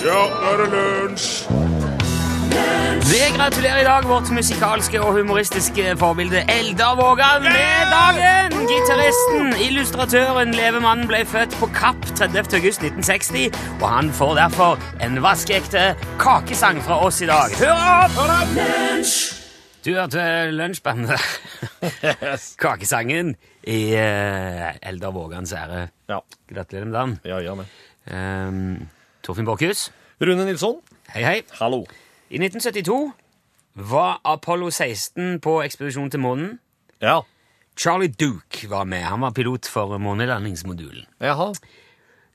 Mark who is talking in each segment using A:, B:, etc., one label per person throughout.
A: Ja, nå er det lunsj!
B: Vi gratulerer i dag vårt musikalske og humoristiske forbilde Eldar Vågan med dagen! Gitaristen, illustratøren, levemannen ble født på Kapp 30. august 1960, og han får derfor en vaskeekte kakesang fra oss i dag. Hør opp! Du hørte lunsjbandet Kakesangen i uh, Eldar Vågans ære.
C: Ja.
B: Gratulerer med dagen.
C: Ja, gjør det.
B: Um, Torfinn Borchhus,
C: Rune Nilsson,
B: hei hei.
C: hallo.
B: I 1972 var Apollo 16 på ekspedisjon til månen.
C: Ja.
B: Charlie Duke var med. Han var pilot for månelandingsmodulen.
C: Jaha.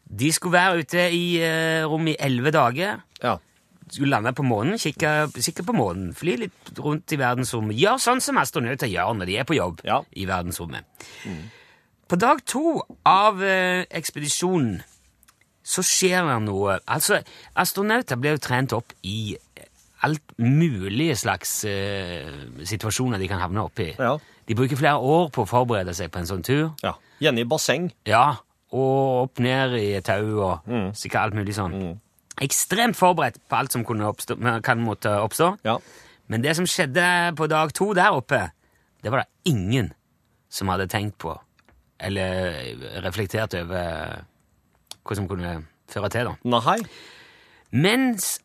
B: De skulle være ute i uh, rom i elleve dager.
C: Ja.
B: Skulle lande på månen, kikke, kikke på månen, fly litt rundt i verdensrommet. Gjør sånn som astronauter gjør når de er på jobb
C: Ja.
B: i verdensrommet. På dag to av uh, ekspedisjonen så skjer det noe. Altså, astronauter blir jo trent opp i alt mulig slags uh, situasjoner de kan havne oppi.
C: Ja.
B: De bruker flere år på å forberede seg på en sånn tur.
C: ja. Gjerne i basseng.
B: Ja, og opp ned i tau og sikkert alt mulig sånn. Ekstremt forberedt på alt som oppstå, kan måtte oppstå.
C: Ja.
B: Men det som skjedde på dag to der oppe, det var det ingen som hadde tenkt på eller reflektert over hva som kunne føre til. da.
C: Nei.
B: Mens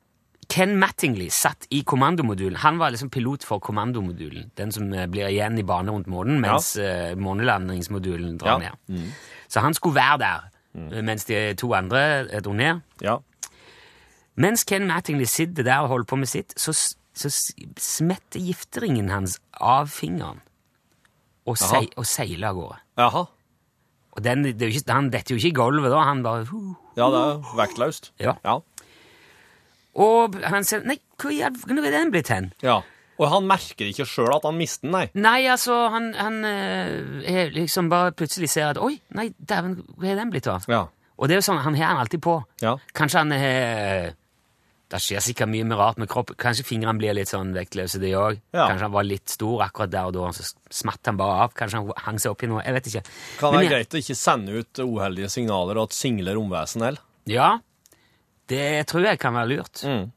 B: Ken Mattingly satt i kommandomodulen Han var liksom pilot for kommandomodulen, den som eh, blir igjen i bane rundt månen mens ja. månelandingsmodulen drar
C: Ja.
B: ned. Så han skulle være der mm. mens de to andre eh, dro ned.
C: Ja.
B: Mens Ken Mattingly sitter der og holder på med sitt, så, så smetter gifteringen hans av fingeren og, se, og seiler av gårde.
C: Jaha.
B: Og den, det er jo ikke, han detter jo ikke i gulvet da, han bare huh.
C: Ja, det er vektløst.
B: Ja.
C: Ja.
B: Og han sier Nei, hvor er den blitt hen?
C: ja. Og han merker ikke sjøl at han mister den, nei.
B: Nei, altså, han, han øh, liksom bare plutselig ser at Oi, nei, dæven, hvor er den blitt av?
C: Ja.
B: Og det er jo sånn, han har han alltid på.
C: Ja.
B: Kanskje han har Det skjer sikkert mye med rart med kroppen. Kanskje fingrene blir litt sånn vektløse, de òg.
C: Ja.
B: Kanskje han var litt stor akkurat der og da, så smatt han bare av. Kanskje han hang seg opp i noe. Jeg vet ikke.
C: Kan
B: det
C: være greit å ikke sende ut uheldige signaler og at singler romvesen heller.
B: Ja, det tror jeg kan være lurt.
C: Mm.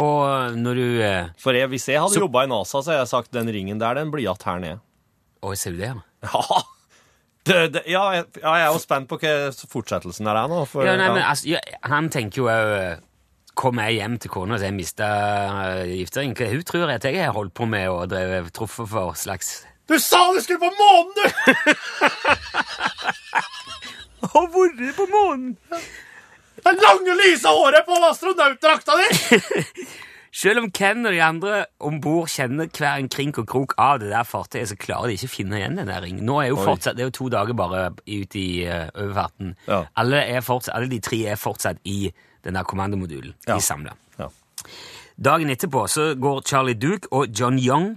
B: Og når du eh,
C: For jeg, hvis jeg hadde
B: Så-
C: jobba i NASA, så hadde jeg sagt den ringen der, den blir igjen her nede.
B: Å, ser du det?
C: Ja. Det, det, ja, jeg, ja, jeg er jo spent på hva fortsettelsen er nå. For,
B: Ja, nei, men altså, ja, Han tenker jo òg Kommer jeg hjem til kona så jeg mista gifteringen. Hva hun tror at jeg har holdt på med og drevet truffet for slags
C: Du sa du skulle på månen, du!
B: Har vært på månen!
C: Det lange, lyse håret på astronautdrakta di!
B: Selv om Ken og de andre om bord kjenner hver en krink og krok av det der fartøyet, så klarer de ikke å finne igjen den der ringen. Nå er jo
C: Oi.
B: fortsatt, Det er jo to dager bare ute i uh, overfarten.
C: Ja.
B: Alle, er fortsatt, alle de tre er fortsatt i den der kommandomodulen.
C: Ja.
B: De samla.
C: Ja.
B: Dagen etterpå så går Charlie Duke og John Young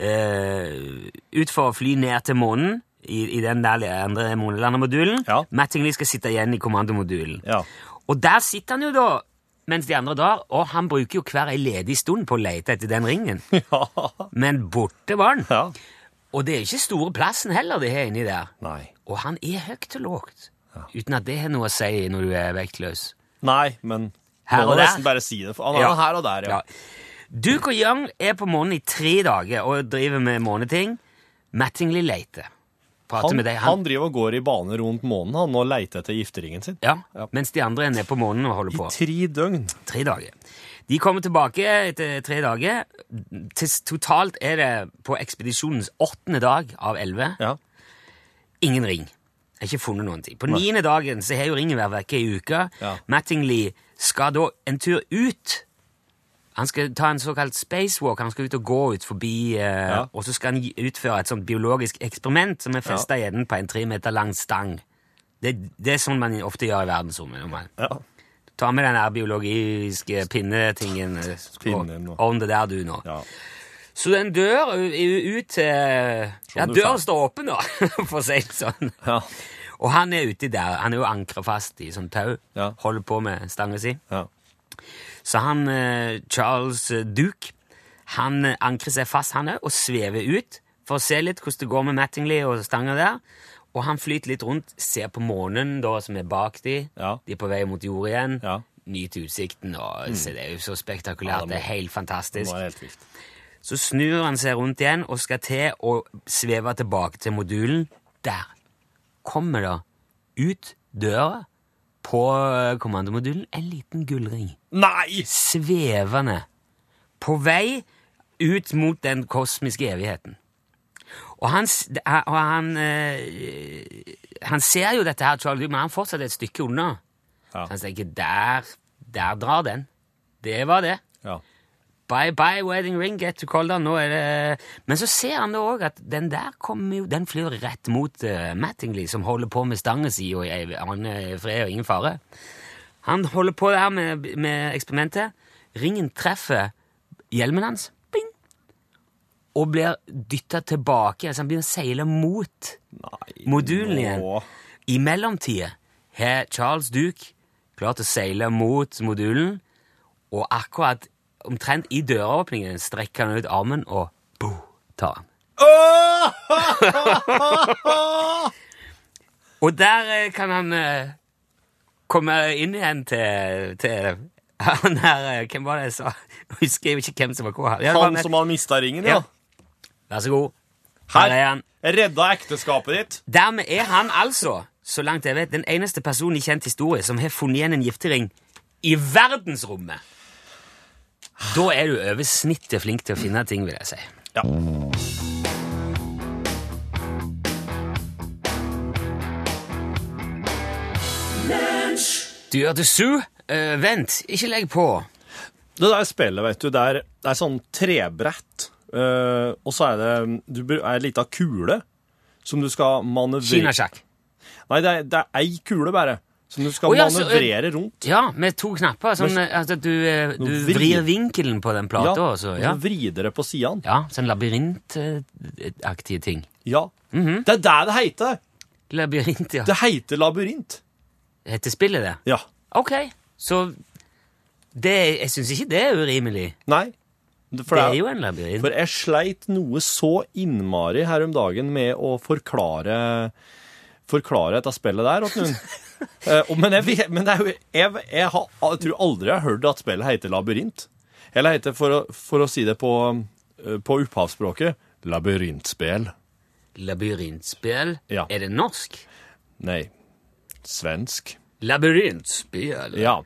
B: eh, ut for å fly ned til månen i, i den der andre månelandermodulen.
C: Ja.
B: Mattingly skal sitte igjen i kommandomodulen.
C: Ja.
B: Og der sitter han jo da mens de andre drar, og han bruker jo hver ei ledig stund på å lete etter den ringen.
C: ja.
B: Men borte var den.
C: ja.
B: Og det er ikke store plassen heller de har inni der.
C: Nei.
B: Og han er høyt og lågt. Uten at det har noe å si når du er vektløs.
C: Nei, men
B: Her
C: må
B: og der.
C: nesten bare si det. For han er
B: Ja.
C: her og der, ja.
B: Ja. Duke og Young er på månen i tre dager og driver med måneting. Mattingly leter.
C: Han,
B: med deg.
C: han driver og går i bane rundt månen han, og leter etter gifteringen sin.
B: ja, Mens de andre er nede på månen og holder
C: I
B: på.
C: tre døgn.
B: Tre dager. De kommer tilbake etter tre dager. Totalt er det på ekspedisjonens åttende dag av elleve
C: Ja.
B: ingen ring. Jeg har ikke funnet noen ting. På niende dagen så har jo ringen ei uka.
C: Ja.
B: Mattingly skal da en tur ut. Han skal ta en såkalt spacewalk. Han skal ut og gå ut forbi, eh,
C: Ja.
B: og så skal han utføre et sånt biologisk eksperiment som er festa i enden på en tre meter lang stang. Det, det er sånn man ofte gjør i verdensrommet.
C: Ja.
B: Ta med den biologiske pinnetingen. eh,
C: Pinnen,
B: og- Om det der, du, nå.
C: ja.
B: Så den dør ut til Ja, døren står åpen, da, for å si det sånn.
C: Ja.
B: Og han er uti der. Han er jo ankra fast i sånn tau.
C: Ja.
B: Holder på med stanga si.
C: ja.
B: Så han eh, Charles eh, Duke han eh, ankrer seg fast, han òg, og svever ut for å se litt hvordan det går med Mattingly og stanga der. Og han flyter litt rundt, ser på månen da, som er bak de.
C: Ja.
B: De er på vei mot jord igjen.
C: Ja.
B: Nyter utsikten. og se, Det er jo så spektakulært.
C: Mm. Ja, det må-
B: det er helt fantastisk.
C: Det var helt vilt.
B: Så snur han seg rundt igjen og skal til å sveve tilbake til modulen. Der kommer det ut døra på eh, kommandomodulen en liten gullring.
C: Nei!
B: Svevende. På vei ut mot den kosmiske evigheten. Og han, og han, eh, han ser jo dette her, Charlie, men han fortsatt et stykke unna.
C: Ja.
B: Så han tenker, der, der drar den. Det var det.
C: Ja.
B: Bye bye wedding ring, get to call down. Nå er det Men så ser han da òg at den der kommer jo Den flyr rett mot uh, Mattingly, som holder på med stanga si og han er fred og ingen fare. Han holder på der med, med eksperimentet. Ringen treffer hjelmen hans, bing, og blir dytta tilbake. Altså han begynner å seile mot
C: Nei.
B: modulen igjen. I mellomtida har Charles Duke klart å seile mot modulen, og akkurat omtrent i døråpningen strekker han ut armen og bo, tar han. Og der eh, kan han eh, komme inn igjen til, til han her eh, Hvem var det jeg sa? Jeg husker jo ikke hvem som var hvor. Ja, det var
C: Han
B: med-
C: som har mista ringen, ja.
B: Ja. Vær så god. Her er han.
C: Redda ekteskapet ditt.
B: Dermed er han altså, så langt jeg vet, den eneste personen i kjent historie som har funnet igjen en giftering i verdensrommet. Da er du over snittet flink til å finne ting, vil jeg si.
C: Ja.
B: Du hørte Sue. Uh, vent, ikke legg på.
C: Det der spillet, vet du, det er, det er sånn trebrett. Uh, og så er det du, er ei lita kule som du skal manøvrere
B: Kinasjakk.
C: Nei, det er, det er ei kule bare. Som du skal
B: oh, ja, eh,
C: manøvrere rundt.
B: Ja, med to knapper. Sånn eh, at du, eh, du
C: vrir-
B: vinkelen på den plata også. Ja,
C: så vrider det på sidene.
B: ja sånn labyrintaktige ting.
C: Ja. Det er det det heter!
B: Labyrint, ja.
C: Det heter labyrint.
B: Heter spillet det?
C: Ja.
B: Ok, så det, Jeg syns ikke det er urimelig.
C: Nei. For
B: Det er jo en labyrint.
C: For jeg sleit noe så innmari her om dagen med å forklare Forklare dette spillet der åt noen. Og- men jeg, men jo, jeg, jeg, har, jeg tror aldri jeg har hørt at spillet heter labyrint. Eller heter, for å, for å si det på, eh, på opphavsspråket, labyrintspill.
B: Labyrintspill?
C: Ja.
B: Er det norsk?
C: Nei, svensk.
B: Labyrintspill?
C: Ja.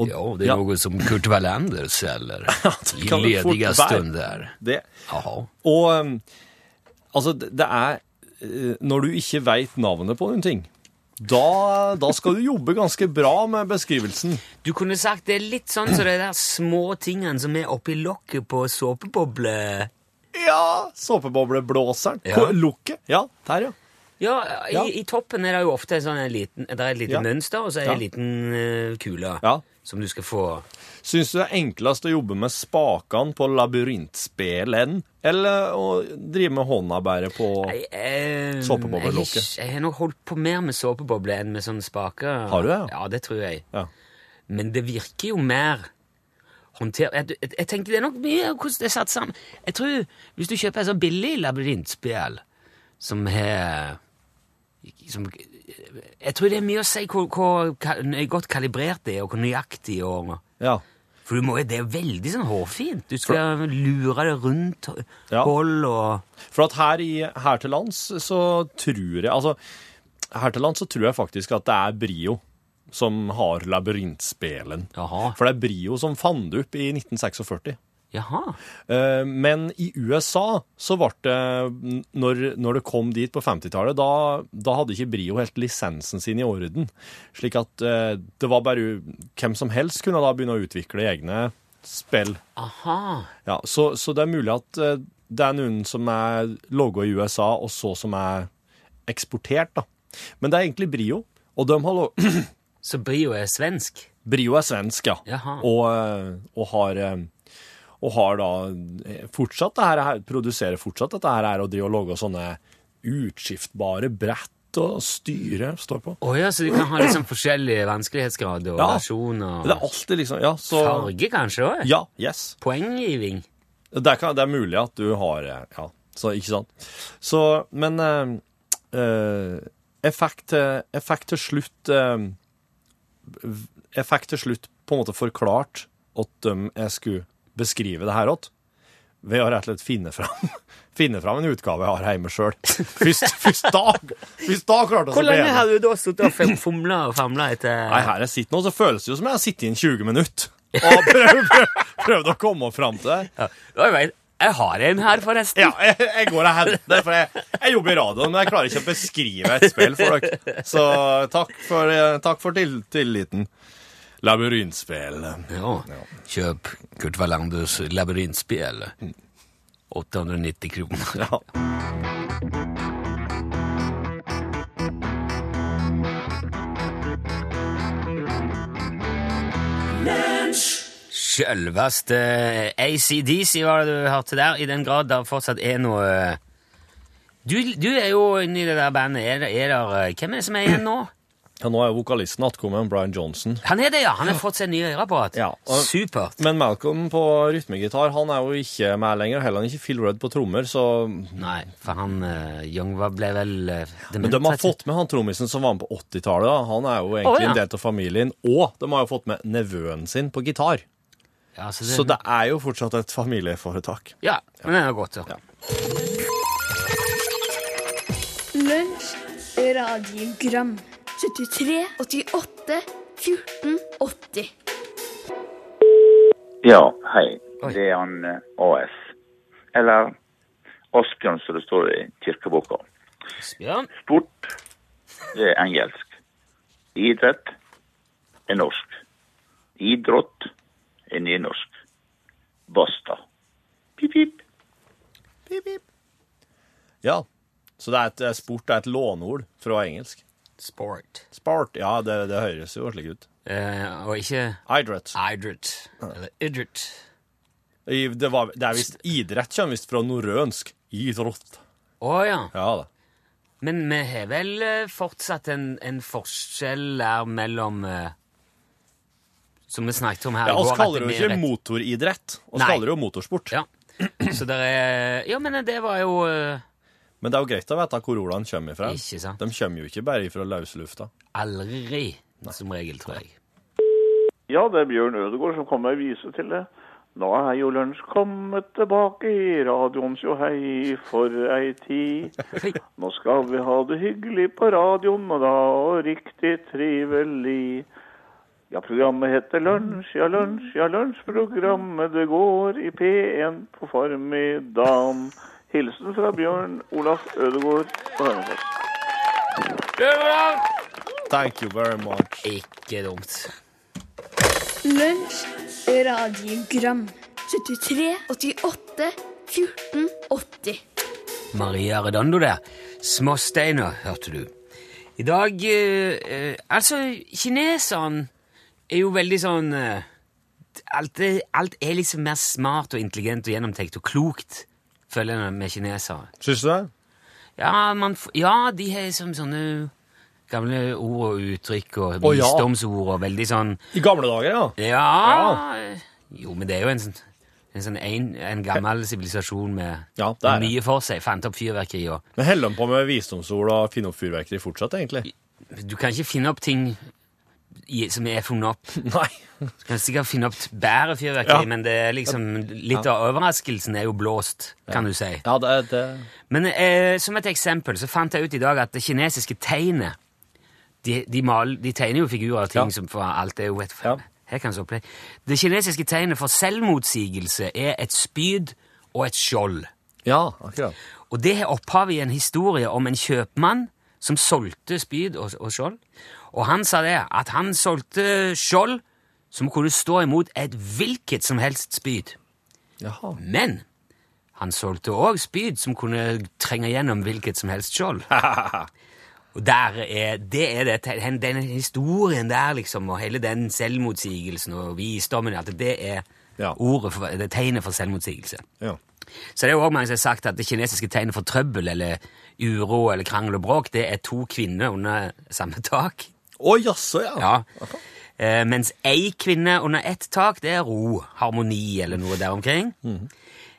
C: Og,
B: Ja, det er
C: ja,
B: noe som Kurt Wallander selger i
C: være.
B: stunder.
C: det, Og um, altså, det er Når du ikke veit navnet på noen ting, da, da skal du jobbe ganske bra med beskrivelsen.
B: Du kunne sagt det er litt sånn som de der små tingene som er oppi lokket på såpeboble...
C: Ja! Såpebobleblåseren.
B: Ja.
C: Lokket. Ja, der, ja.
B: Ja, i,
C: Ja.
B: i toppen er det jo ofte sånn en liten, et lite
C: Ja.
B: mønster, og så er det en liten uh, kule
C: Ja.
B: Som du skal få
C: Syns du det er enklest å jobbe med spakene på labyrintspelen, eller å drive med hånda bare på
B: eh,
C: Såpeboblelokket.
B: Jeg, har- nok holdt på mer med såpeboble enn med sånne spaker.
C: Har du det?
B: Ja, det tror jeg.
C: Ja.
B: Men det virker jo mer håndter... Jeg, jeg, jeg tenker det er nok mye hvordan det er satt sammen. Jeg tror, Hvis du kjøper et sånn billig labyrintspill som har som, Jeg tror det er mye å si hvor, hvor godt kalibrert det er, og hvor nøyaktig og
C: ja.
B: For du må, det er veldig sånn hårfint. Du skal lure det rundt
C: Ja.
B: hold og
C: For at her, i, her til lands så tror jeg Altså, her til lands så tror jeg faktisk at det er Brio som har labyrintspelen. For det er Brio som fant det opp i 1946.
B: Jaha.
C: Eh, Men i USA så ble det Når, når det kom dit på 50-tallet, da, da hadde ikke Brio helt lisensen sin i orden. Slik at eh, det var bare Hvem som helst kunne da begynne å utvikle egne spill.
B: Aha.
C: Ja, så, så det er mulig at eh, det er noen som er logga i USA, og så som er eksportert, da. Men det er egentlig Brio. Og de har
B: Så Brio er svensk?
C: Brio er svensk, ja. Og, og har og har da eh, fortsatt det her, produserer fortsatt dette her, og driver og lager sånne utskiftbare brett og styre står på.
B: Oh, ja, så du kan ha liksom forskjellige vanskelighetsgrader og
C: Ja.
B: versjoner?
C: Det er alltid liksom Ja, så
B: Farge kanskje òg?
C: Ja, yes.
B: Poenggiving?
C: Det, kan, det er mulig at du har eh, Ja, så ikke sant. Så, men eh, eh, jeg fikk til, jeg fikk til slutt eh, Jeg fikk til slutt på en måte forklart at de jeg skulle beskrive det her åt, ved å rett og slett finne fram, finne fram en utgave jeg har hjemme sjøl. Først, først da, først da klarte jeg
B: Hvor
C: å bli
B: lenge har du da sittet og fomla og famla etter
C: Nei, her jeg sitter nå, så føles det jo som jeg har sittet inn 20 minutter. Og prøvd, prøvd, prøvd å komme fram til det.
B: Ja, jeg vet, jeg har en her, forresten.
C: Ja, jeg, jeg går og henter, for jeg, jeg jobber i radioen, men jeg klarer ikke å beskrive et spill for dere. Så takk for, eh, takk for til, tilliten. Labyrintspill.
B: Ja. Kjøp Kurt Wallanders labyrintspill. 890 kroner.
C: Ja.
B: Sjølveste ACDC var det du hørte der, i den grad det fortsatt er noe Du, du er jo inne i det der bandet. Er er der, hvem er det som er igjen nå?
C: Ja, nå er jo vokalisten attkommet, Brian Johnson.
B: Han er det, ja! Han har fått seg nye øreapparat.
C: Ja, og-
B: Supert.
C: Men Malcolm på rytmegitar han er jo ikke med lenger, heller ikke Phil Rudd på trommer, så
B: Nei, for han uh, Young ble vel uh,
C: Men de har fått med han trommisen som var med på 80-tallet. da. Han er jo egentlig
B: oh, ja.
C: en del av familien. Og de har jo fått med nevøen sin på gitar.
B: ja, så det,
C: Så det er jo fortsatt et familieforetak.
B: Ja, men det er godt, ja.
C: Ja.
D: Lunsj, radiogram 73, 88, 14, 80
E: Ja, hei.
B: Oi.
E: Det er han eh, AS. Eller Asbjørn, som det står i kirkeboka.
B: Asbjørn?
E: Sport, det er engelsk. Idrett er norsk. Idrott er nynorsk. Basta. Pip, pip. Pip, pip.
C: Ja. Så det er et, eh, sport er et låneord fra engelsk.
B: Sport.
C: Sport, ja, det, det høres jo slik ut.
B: Eh, og ikke
C: Idrett.
B: idrett. Eller idrett.
C: I- Det, var, det er visst idrett kommer visst fra norrønsk. Idrott.
B: Å ja.
C: Ja da.
B: Men vi har vel eh, fortsatt en, en forskjell der mellom eh, Som vi snakket om her
C: Ja,
B: i går, Vi
C: kaller det jo ikke
B: rett-
C: motoridrett. Oss kaller det jo motorsport.
B: Ja. Så det er Ja, men det var jo eh,
C: Men det er jo greit å vite hvor ordene kommer ifra.
B: Ikke sant.
C: De kommer jo ikke bare fra løslufta.
B: aldri, som regel, tror jeg.
E: Ja, det er Bjørn Ødegård som kommer med vise til det. Nå er jo lunsj kommet tilbake i radioens jo hei for ei tid. Nå skal vi ha det hyggelig på radioen, og da og riktig trivelig. Ja, programmet heter Lunsj, ja lunsj, ja lunsjprogrammet det går i P1 på formiddagen. Hilsen fra Bjørn Olaf Ødegård på Hønefoss.
C: Thank you very much.
B: Ikke dumt.
D: Lunsj, radiogram 73, 88, 14, 80
B: Maria Redondo der. Småsteiner, hørte du. I dag eh, eh, Altså, kineserne er jo veldig sånn eh, alt, er, alt er liksom mer smart og intelligent og gjennomtenkt og klokt, føler jeg med kinesere.
C: Syns du det?
B: Ja, man, ja, de har liksom sånne gamle ord og uttrykk og
C: Å, ja.
B: visdomsord og veldig sånn
C: I gamle dager, ja.
B: Ja, Jo, men det er jo en sånn en, sånn en, en gammel sivilisasjon med,
C: Ja, det er
B: med
C: det.
B: mye for seg. Fant opp fyrverkeri og
C: Men holder de på med visdomsord og finne opp fyrverkeri fortsatt, egentlig?
B: Du kan ikke finne opp ting i, som er funnet opp.
C: Nei.
B: Du kan sikkert finne opp bedre fyrverkeri,
C: Ja.
B: men det er liksom litt av overraskelsen er jo blåst, kan du si.
C: Ja, det, det
B: Men eh, som et eksempel så fant jeg ut i dag at det kinesiske tegnet De, de, mal, de tegner jo figurer og ting
C: Ja.
B: som for alt er jo et
C: Ja.
B: Her kan så. Det kinesiske tegnet for selvmotsigelse er et spyd og et skjold.
C: Ja, akkurat.
B: Og det har opphav i en historie om en kjøpmann som solgte spyd og, og skjold. Og han sa det, at han solgte skjold som kunne stå imot et hvilket som helst spyd.
C: Jaha.
B: Men han solgte òg spyd som kunne trenge gjennom hvilket som helst skjold. Og der er, det er det, den, den historien der, liksom, og hele den selvmotsigelsen og visdommen, at det er
C: Ja.
B: ordet for, det er tegnet for selvmotsigelse.
C: Ja.
B: Så det er jo også mange som har sagt at det kinesiske tegnet for trøbbel eller uro eller krangel og bråk, det er to kvinner under samme tak.
C: Å, jaså, ja.
B: Ja. Eh, mens ei kvinne under ett tak, det er ro, harmoni eller noe der omkring.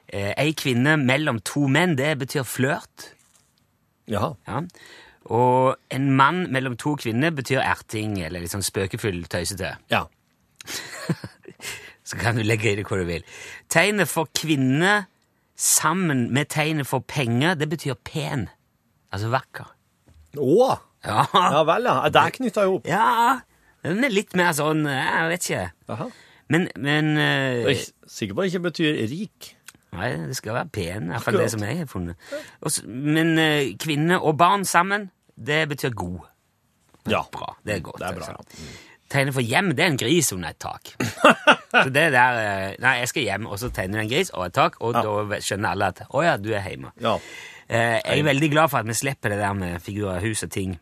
B: Eh, ei kvinne mellom to menn, det betyr flørt.
C: Ja.
B: Ja. Og en mann mellom to kvinner betyr erting eller litt sånn spøkefull tøysete.
C: Ja.
B: Så kan du legge i det hva du vil. Tegnet for kvinne sammen med tegnet for penger, det betyr pen. Altså vakker.
C: Å!
B: Ja,
C: Ja vel, ja. Der knytta jeg opp.
B: ja den er litt mer sånn Jeg vet ikke.
C: Aha.
B: Men, men uh,
C: Jeg sikker på at det ikke betyr rik.
B: Nei, det skal være pen. I hvert fall det som jeg har funnet. Også, men uh, kvinne og barn sammen, det betyr god.
C: Ja.
B: Bra. Det er godt.
C: Det er bra,
B: altså. Tegner for hjem, det er en gris under et tak. så det der eh, Nei, jeg skal hjem, og så tegner du en gris og et tak, og da skjønner alle at å ja, du er hjemme.
C: Ja.
B: Uh, jeg er veldig glad for at vi slipper det der med figurer, hus og ting.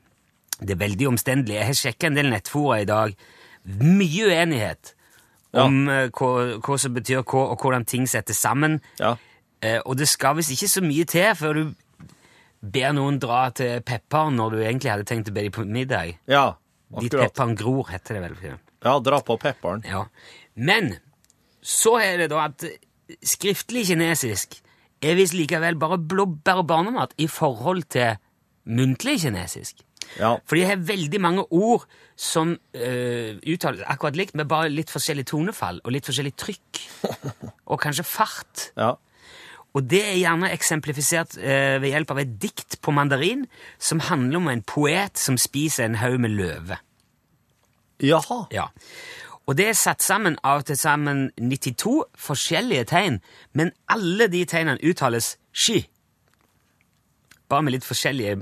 B: Det er veldig omstendelig. Jeg har sjekka en del nettfora i dag. Mye uenighet om eh, hva, hva som betyr hva, og hvordan ting settes sammen.
C: Ja.
B: Eh, og det skal visst ikke så mye til før du ber noen dra til pepperen når du egentlig hadde tenkt å be dem på middag.
C: Ja,
B: Dit
C: Ditt
B: pepperen gror, heter det vel.
C: Ja, dra på pepperen.
B: Ja. Men så er det da at skriftlig kinesisk er visst likevel bare blåbær og barnemat i forhold til muntlig kinesisk.
C: Ja.
B: For de har veldig mange ord som uh, uttales akkurat likt, med bare litt forskjellig tonefall og litt forskjellig trykk. Og kanskje fart.
C: Ja.
B: Og det er gjerne eksemplifisert uh, ved hjelp av et dikt på mandarin som handler om en poet som spiser en haug med løve.
C: Jaha.
B: Ja. Og det er satt sammen av til sammen 92 forskjellige tegn, men alle de tegnene uttales sky. Bare med litt forskjellige.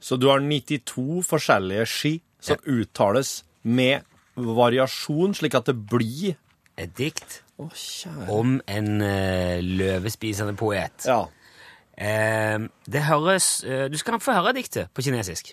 C: Så du har 92 forskjellige ski som uttales med variasjon, slik at det blir
B: Et dikt
C: oh,
B: om en uh, løvespisende poet.
C: Ja.
B: Uh, det høres uh, Du skal få høre diktet på kinesisk.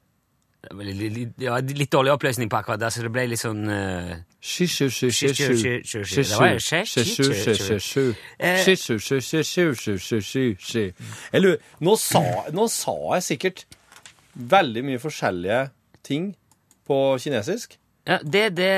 B: Litt, ja, litt dårlig oppløsning på akkurat der, så det ble litt sånn
C: Eller, nå sa, nå sa jeg sikkert veldig mye forskjellige ting på kinesisk.
B: Ja, det, det,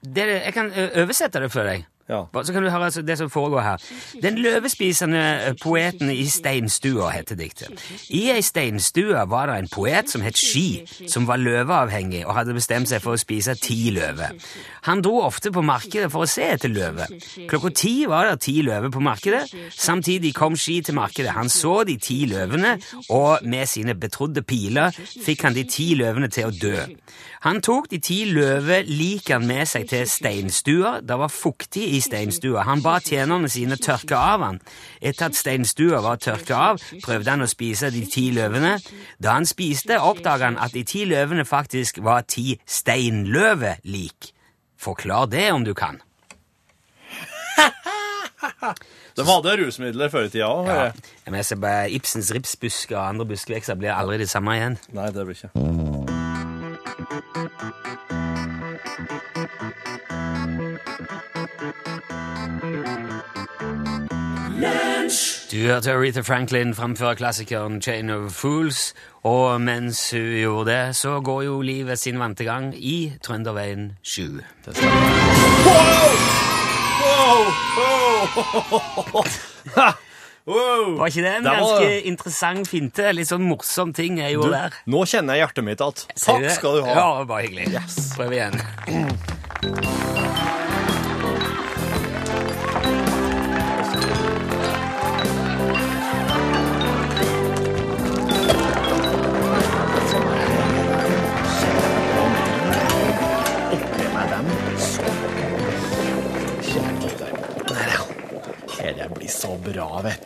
B: det Jeg kan oversette det for deg.
C: Ja.
B: Så kan du høre altså, det som foregår her. Den løvespisende poeten i steinstua heter diktet. I ei steinstue var det en poet som het Ski, som var løveavhengig og hadde bestemt seg for å spise ti løver. Han dro ofte på markedet for å se etter løver. Klokka ti var det ti løver på markedet. Samtidig kom Ski til markedet. Han så de ti løvene, og med sine betrodde piler fikk han de ti løvene til å dø. Han tok de ti løvelikene med seg til steinstua. Det var fuktig i steinstua. Han ba tjenerne sine tørke av han. Etter at steinstua var tørka av, prøvde han å spise de ti løvene. Da han spiste, oppdaga han at de ti løvene faktisk var ti steinløvelik. Forklar det om du kan.
C: De hadde rusmidler før i tida òg.
B: Ja. Men jeg ser bare Ibsens ripsbusker og andre buskvekster blir aldri det samme igjen.
C: Nei, det blir ikke.
B: Du hørte Aretha Franklin framføre klassikeren Chain of Fools, og mens hun gjorde det, så går jo livet sin vante gang i Trønderveien 7.
C: Wow!
B: Var ikke det en
C: Det var-
B: ganske interessant finte? Litt sånn morsom ting jeg
C: Du,
B: gjorde der.
C: nå kjenner jeg hjertet mitt igjen. Takk skal du ha.
B: Ja, bare hyggelig. Prøv igjen.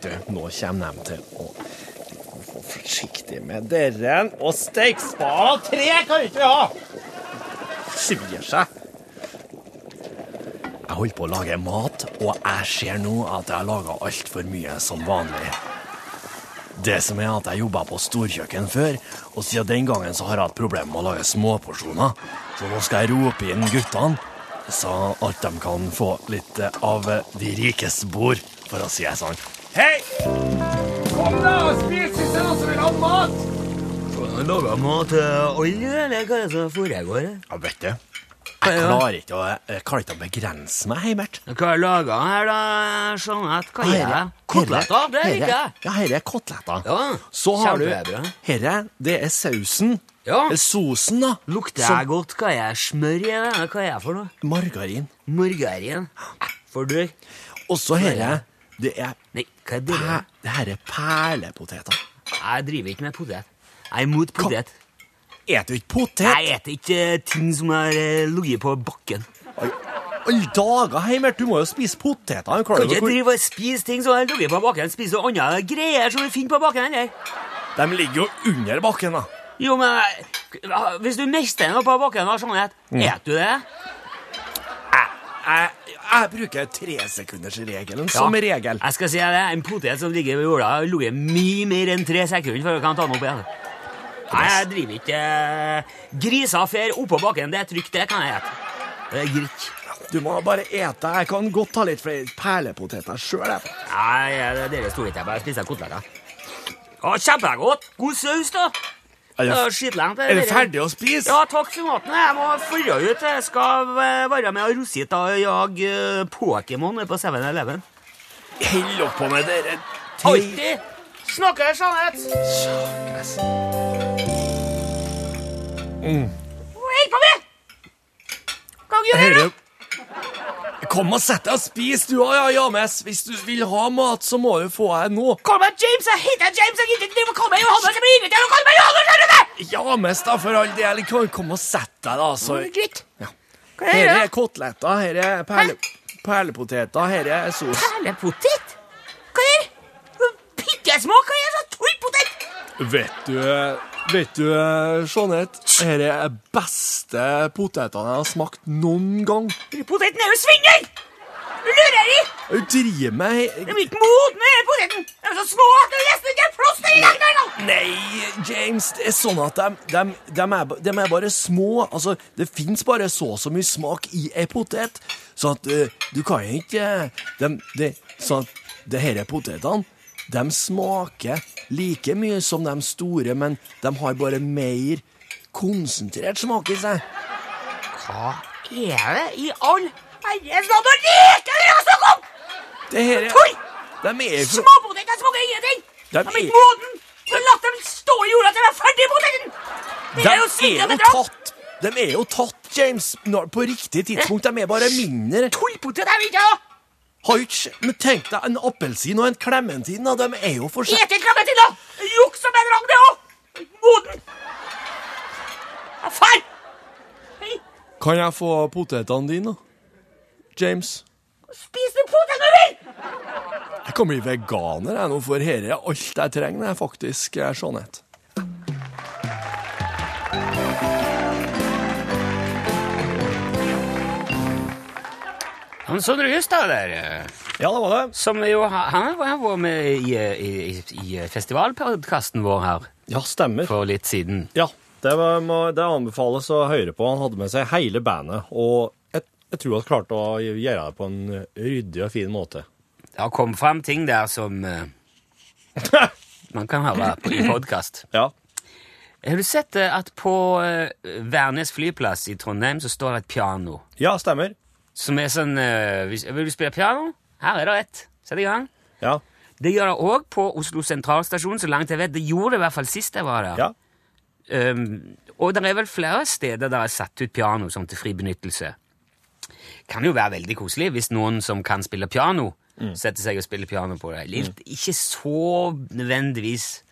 C: Du. Nå kommer de til å få forsiktig med dørren. Og stekespade tre kan ikke vi ha! Svir seg. Jeg holder på å lage mat, og jeg ser nå at jeg har laga altfor mye som vanlig. Det som er at jeg jobba på storkjøkken før, og siden den gangen så har jeg hatt problemer med å lage småporsjoner. Så nå skal jeg rope inn guttene, så at de kan få litt av de rikes bord, for å si det sånn. Hei! Kom da og spis hvis det er noen som vil ha mat!
B: Laga mat til alle, eller hva er det som foregår?
C: Ja, vet du. Jeg klarer ikke å, jeg klarer ikke å begrense meg, Heimert.
B: Hva er laga her, da, Jeanette? Hva er det? Koteletter? Det liker jeg.
C: Ja, her er koteletter.
B: Ja,
C: Så har du. Herre, det er sausen.
B: Ja.
C: Eller sosen, da.
B: Lukter
C: Som
B: jeg godt? Hva er? Smør i det? Hva er det for noe?
C: Margarin.
B: Margarin? For du?
C: Og så herre, det er
B: Nei, hva er det?
C: pæ, det her er perlepoteter.
B: Jeg driver ikke med potet. Jeg er imot potet.
C: Et du ikke potet?
B: Jeg spiser ikke eh, ting som har eh, ligget på bakken.
C: Alle dager, Heimert, du må jo spise poteter.
B: Kan ikke
C: hvor-
B: drive og spise ting som har ligget på bakken. Spise andre greier som du finner på bakken. eller?
C: De ligger jo under bakken, da.
B: Jo, men eh, Hvis du mister noe på bakken, da, sånn at, et du det?
C: Jeg, jeg bruker tresekundersregelen som regel.
B: Jeg skal si det, En potet som ligger ved jorda, har ligget mye mer enn tre sekunder før du kan ta den opp igjen. Nei, jeg driver ikke eh, Griser fer oppå bakken, det er trygt, det kan jeg ete. Det er greit.
C: Du må bare ete. Jeg kan godt ta litt flere perlepoteter sjøl.
B: Nei, det dere stoler ikke jeg bare spiser koteletter. Kjempegodt! God saus, da.
C: Er
B: Det
C: det,
B: er
C: det ferdig å spise?
B: Ja, takk for maten. Jeg må forre ut. Jeg skal eh, være med Rosita og jage eh, Pokémon på 7-Eleven.
C: Hold opp på med dere
B: Alltid! Snakkes, Jeanette! Hjelp meg! Hva gjør du?
C: Kom og sett deg og spis, du òg, ja, James. Hvis du vil ha mat, så må du få deg nå.
B: Kom her, James! Jeg heter James! Jeg gidder ikke kalle meg Johannes! Jeg blir irritert å kalle meg Johannes! Skjønner du det?
C: James, da, for all del. Kom, kom og sett deg, da. Så.
B: Greit.
C: Ja.
B: Hva
C: Her
B: er
C: er koteletter, her er perle, perlepoteter, her er sos.
B: Perlepotet? Hva er det? Pikkesmå, Hva er?
C: Vet du, vet du, Jeanette, dette er beste potetene jeg har smakt noen gang.
B: Poteten er jo svindel! Du lurer i!
C: Du driver med
B: Det blir ikke mot med poteten! De er så små at det nesten ikke er plass til i den nå!
C: Nei, James, det er sånn at de, de, de, er, er bare små. Altså, det fins bare så og så mye smak i ei potet, så at uh, du kan ikke ikke de, de, Sånn at det her potetene, de smaker like mye som de store, men de har bare mer konsentrert smak i seg.
B: Hva er det i all herres land og rike dere har snakket om?
C: Det her er
B: Tull!
C: De er fra
B: Småpoteter smaker ingenting!
C: De
B: er ikke moden! Du har latt dem stå i jorda til de er ferdig, poteten! Det
C: De
B: er jo
C: er jo tatt, de er jo tatt, James, på riktig tidspunkt. De er bare mindre.
B: Tullpotet er vi ikke ha!
C: Har jo ikke, men tenk deg en appelsin og en klementin. De er jo for
B: seg... Et en klementin, da! Juks som en rang, det òg! Moden! Feil!
C: Kan jeg få potetene dine? James?
B: spis du potet du vil!
C: Jeg kan bli veganer jeg nå, for her er alt jeg trenger, er faktisk eh, Jeanette.
B: Han Sondre Justad der,
C: Ja, det var det.
B: som jo Han han var med i, i, i, i festivalpodkasten vår her
C: Ja, stemmer.
B: for litt siden.
C: Ja, det, var, må, det anbefales å høre på. Han hadde med seg hele bandet, og jeg, jeg tror han klarte å gjøre det på en ryddig og fin måte.
B: Det har kommet fram ting der som eh, man kan høre på, i podkast.
C: Ja.
B: Har du sett eh, at på eh, Værnes flyplass i Trondheim så står det et piano?
C: ja, stemmer.
B: Som er sånn hvis- Vil du spille piano? Her er det ett. Sett i gang.
C: Ja.
B: Det gjør det òg på Oslo sentralstasjon, så langt jeg vet. Det gjorde det i hvert fall sist jeg var der.
C: ja.
B: Um, og det er vel flere steder der er satt ut piano som til fri benyttelse. Kan jo være veldig koselig hvis noen som kan spille piano, setter seg og spiller piano på det. Litt, Ikke så nødvendigvis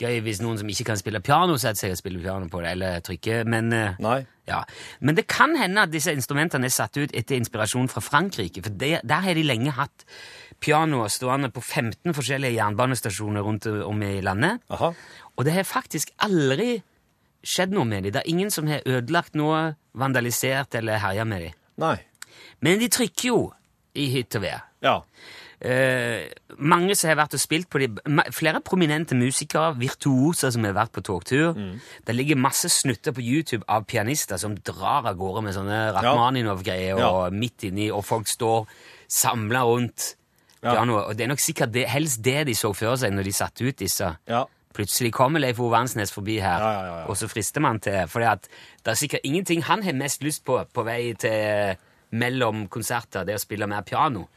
B: gøy hvis noen som ikke kan spille piano, setter seg og spiller piano på det, eller trykker, men eh,
C: Nei.
B: ja. Men det kan hende at disse instrumentene er satt ut etter inspirasjon fra Frankrike, for det, der har de lenge hatt pianoer stående på 15 forskjellige jernbanestasjoner rundt om i landet.
C: Aha.
B: Og det har faktisk aldri skjedd noe med dem. Det er ingen som har ødelagt noe, vandalisert eller herja med dem.
C: Nei.
B: Men de trykker jo i hytt og ved.
C: Ja.
B: Eh, mange som har vært og spilt på de, flere prominente musikere, virtuoser som har vært på togtur. Det ligger masse snutter på YouTube av pianister som drar av gårde med sånne Rachmaninov-greier
C: Ja.
B: og midt inni, og folk står samla rundt
C: Ja.
B: pianoet. Og det er nok sikkert det, helst det de så for seg når de satte ut disse.
C: Ja.
B: Plutselig kommer Leif Ove Ansnes forbi her, og så frister man til. For det er sikkert ingenting han har mest lyst på på vei til mellom konserter, det å spille mer piano.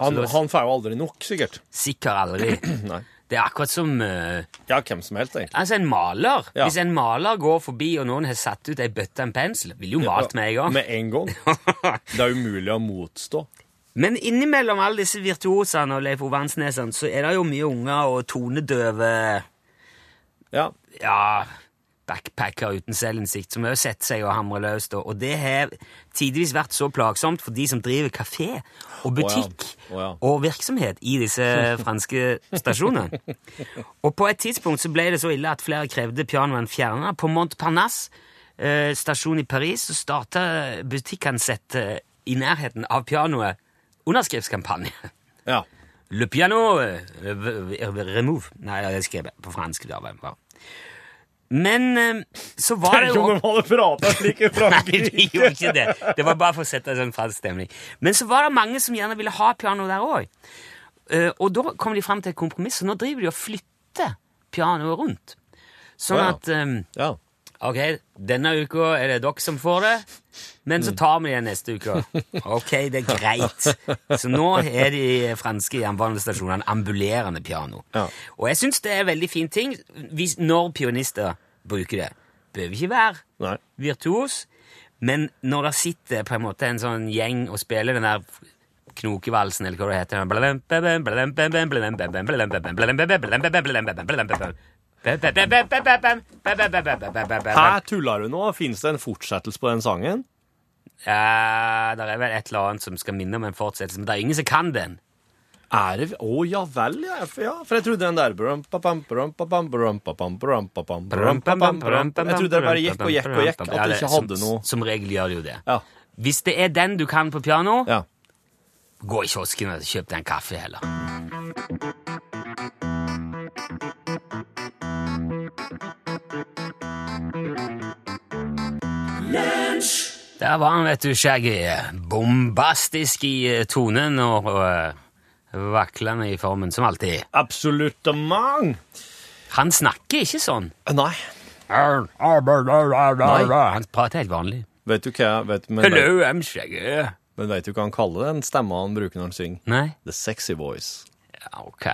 C: Han,
B: var...
C: han får jo aldri nok, sikkert.
B: Sikkert aldri.
C: Nei.
B: Det er akkurat som uh,
C: Ja, hvem som helst, egentlig.
B: altså en maler.
C: Ja.
B: Hvis en maler går forbi, og noen har satt ut ei bøtte og en pensel, vil jo malt med en gang.
C: Med en gang. Det er umulig å motstå.
B: Men innimellom alle disse virtuosene og Leif Ove Ansnesene, så er det jo mye unger og tonedøve
C: Ja.
B: ja, backpacker uten selvinnsikt, som har sett seg og hamre løs. da. Og det har tidvis vært så plagsomt for de som driver kafé og butikk
C: oh ja.
B: og virksomhet i disse franske stasjonene. Og på et tidspunkt så ble det så ille at flere krevde pianoen fjerna. På Montparnasse eh, stasjon i Paris så starta butikkansatte i nærheten av pianoet underskriftskampanje.
C: ja.
B: Le piano euh, remove Nei, det skrev jeg på fransk. Da, bare. Men eh, så var det jo Tenk
C: om de prata slik i
B: Nei, de gjorde ikke det. Det var bare for å sette en sånn fransk stemning. Men så var det mange som gjerne ville ha piano der òg. og da kom de fram til et kompromiss, og nå driver de og flytter pianoet rundt. Sånn
C: ja.
B: at eh,
C: Ja.
B: Ok, denne uka er det dere som får det, men
C: Mm.
B: så tar vi det neste uke. Ok, det er greit. Så nå er de franske jernbanestasjonene ambulerende piano.
C: Ja.
B: Og jeg syns det er en veldig fin ting hvis, når pianister bruker det. Behøver ikke være
C: Nei.
B: virtuos, men når det sitter på en måte en sånn gjeng og spiller den der knokevalsen, eller hva det heter
C: Her tuller du nå. Fins det en fortsettelse på den sangen?
B: Ja, det er vel et eller annet som skal minne om en fortsettelse, men det er ingen som kan den.
C: Er det Å ja vel, ja. For, ja. For jeg trodde den der. Jeg trodde det bare gikk og gikk og gikk. At det
B: det-
C: ikke hadde noe
B: Som regel gjør det jo det.
C: Ja.
B: Hvis det er den du kan på piano, gå i kiosken og kjøp deg en kaffe heller. Der var han, vet du, Shaggy. Bombastisk i eh, tonen og, og eh, vaklende i formen, som alltid.
C: Absolutt mang.
B: Han snakker ikke sånn.
C: Nei. Nei.
B: Han prater helt vanlig.
C: Vet du hva vet, men,
B: Hello, I'm Shaggy.
C: men vet du hva han kaller den stemma han bruker når han synger?
B: Nei?
C: The sexy voice.
B: Ok.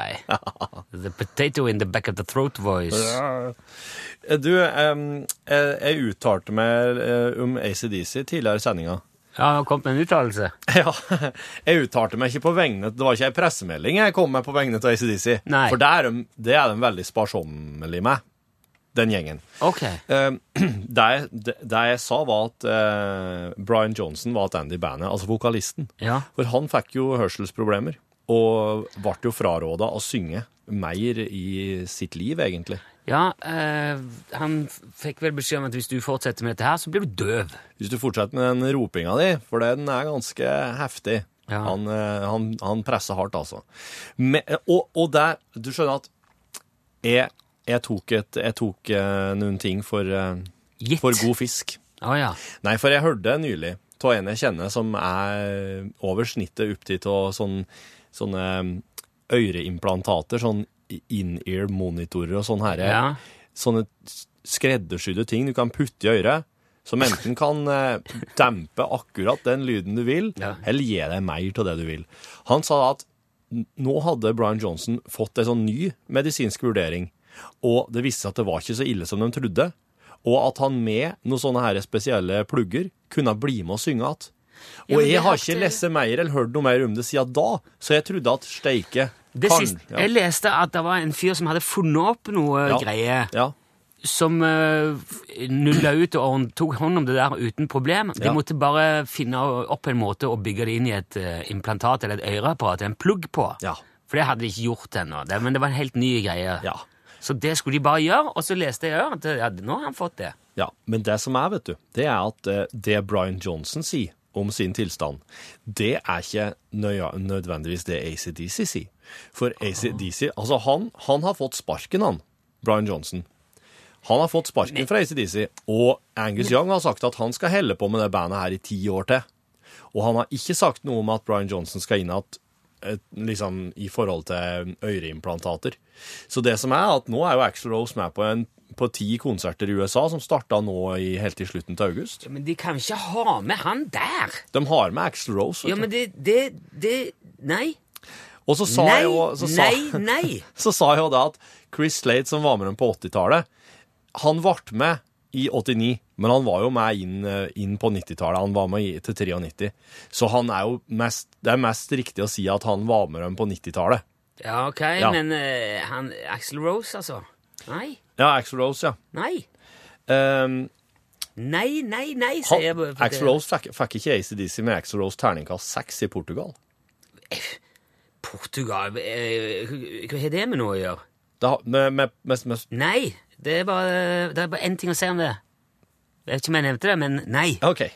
B: The potato in the back of the throat voice.
C: Eh, Du, em, jeg, uttalte meg eh, om ACDC tidligere i sendinga.
B: Ja, det kom med en uttalelse.
C: Ja, jeg uttalte meg ikke på vegne Det var ikke ei pressemelding jeg kom med på vegne av ACDC.
B: Nei.
C: For det er, de, det er de veldig sparsommelige med, den gjengen.
B: Ok.
C: Eh, det, det, det jeg sa, var at uh, Brian Johnson var tilbake i bandet, altså vokalisten.
B: Ja.
C: For han fikk jo hørselsproblemer, og ble jo fraråda å synge mer i sitt liv, egentlig.
B: Ja, eh, han fikk vel beskjed om at hvis du fortsetter med dette her, så blir du døv.
C: Hvis du fortsetter med den ropinga di, for den er ganske heftig.
B: Ja.
C: Han, eh, han, han presser hardt, altså. Men, og, og der Du skjønner at jeg, jeg tok, et, jeg tok eh, noen ting for, eh, for god fisk.
B: Oh, ja.
C: Nei, for jeg hørte nylig av en jeg kjenner som er over snittet opptatt av sånn, sånne øreimplantater, sånn in-ear monitorer og sånn her.
B: Ja.
C: Sånne skreddersydde ting du kan putte i øret, som enten kan eh, dempe akkurat den lyden du vil,
B: Ja.
C: eller gi deg mer av det du vil. Han sa at nå hadde Brian Johnson fått en sånn ny medisinsk vurdering, og det viste seg at det var ikke så ille som de trodde, og at han med noen sånne her spesielle plugger kunne bli med og synge igjen. Og jeg har ikke lest mer eller hørt noe mer om det siden da, så jeg trodde at steike
B: Det
C: kan-
B: siste,
C: ja.
B: Jeg leste at det var en fyr som hadde funnet opp noe
C: Ja.
B: greier
C: ja.
B: som uh, nulla ut og tok hånd om det der uten problem. De måtte bare finne opp en måte å bygge det inn i et uh, implantat eller et øreapparat, en plugg på.
C: Ja.
B: For det hadde de ikke gjort ennå. Men det var en helt ny greie.
C: Ja.
B: Så det skulle de bare gjøre, og så leste jeg at nå har han fått det.
C: Ja, men det som er, vet du, det er at uh, det Brian Johnson sier, om sin tilstand, det er ikke nødvendigvis det ACDC sier. For ACDC Altså, han, han har fått sparken, han, Brian Johnson. Han har fått sparken fra ACDC, og Angus Young har sagt at han skal helle på med det bandet her i ti år til. Og han har ikke sagt noe om at Brian Johnson skal inn igjen liksom, i forhold til øreimplantater. Så det som er, at nå er jo Axl Rose med på, en, på ti konserter i USA, som starta nå i, helt i slutten til august.
B: Men de kan ikke ha med han der!
C: De har med Axl Rose.
B: Ja, men det, det, det Nei.
C: Og så sa
B: Nei,
C: jeg jo så sa,
B: nei, nei.
C: så sa jeg jo da at Chris Slade, som var med dem på 80-tallet, han ble med i 89, men han var jo med inn, eh, inn på 90-tallet. Han var med i, til 93. Så han er jo mest, det er mest riktig å si at han var med dem på 90-tallet.
B: Ja, OK,
C: Ja.
B: men uh, han Axl Rose, altså? Nei.
C: Ja, Axl Rose, ja.
B: Nei.
C: Um,
B: Nei, nei, nei, sier jeg. bare for det-
C: Rose fikk, fikk ikke ACDC med Axl Rose terningkast seks i Portugal.
B: Portugal eh, Hva har det med noe å gjøre?
C: Det, har- med, med, med, med,
B: Nei, det er bare Det er bare én ting å si om det. Jeg vet ikke om jeg nevnte det, men nei.
C: OK.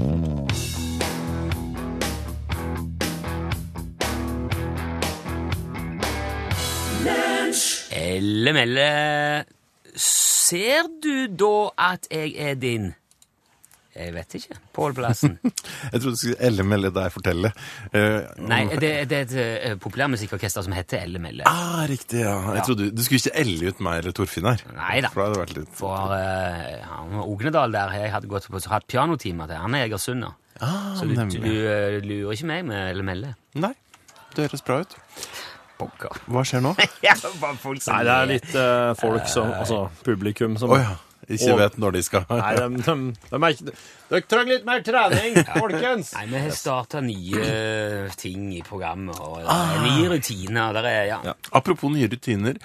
B: Elle melle Ser du da at jeg er din Jeg vet ikke. Pål Plassen.
F: Jeg trodde du skulle Elle Melle deg fortelle. Uh,
B: Nei, det, det er et uh, populærmusikkorkester som heter Elle Melle.
F: Ah, riktig, ja. Jeg trodde Du skulle ikke elle ut meg eller Torfinn her.
B: Nei da.
F: For det litt
B: For uh, Ognedal der jeg hadde gått på så hatt pianotimer til, han er Egersund nå.
F: ah,
B: Så du, du, lurer ikke meg med Elle Melle.
F: Nei, det høres bra ut.
B: Pokker.
F: Hva skjer nå?
B: Ja, bare folk som
C: Nei, det er litt eh, folk som Altså publikum som
F: Å ja. Ikke
C: Og-
F: vet når de skal
C: Nei, de, de, de er ikke Dere trenger litt mer trening, folkens!
B: Nei, vi har starta nye ting i programmet, og det
F: Ah.
B: er nye rutiner. Der er, ja.
C: Ja.
F: Apropos nye rutiner.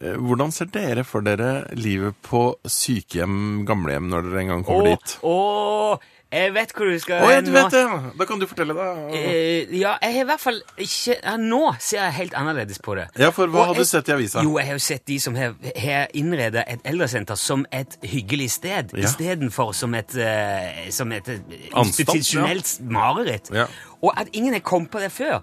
F: Eh, Hvordan ser dere for dere livet på sykehjem, gamlehjem, når dere en gang kommer dit?
B: Åh, jeg vet hvor du skal
F: Å
B: jeg
F: du vet det! Da kan du fortelle, da.
B: Eh, ja, jeg har i hvert fall ikke ja, Nå ser jeg helt annerledes på det.
F: Ja, for hva
B: Og
F: har du sett i avisa?
B: Jo, jeg har jo sett de som har, har innreda et eldresenter som et hyggelig sted,
F: Ja.
B: istedenfor som et, eh, som et eh, institusjonelt mareritt.
F: Ja.
B: Og at ingen har kommet på det før.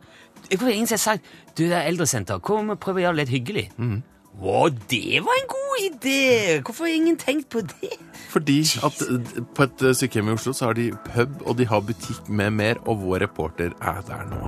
B: Hvorfor ingen har sagt du, det er eldresenter, kom og prøv å gjøre det litt hyggelig?
F: Mhm.
B: Å, det var en god idé! Hvorfor har ingen tenkt på det?
F: Fordi at eh, på et eh, sykehjem i Oslo så har de pub, og de har butikk med mer, og vår reporter er der nå.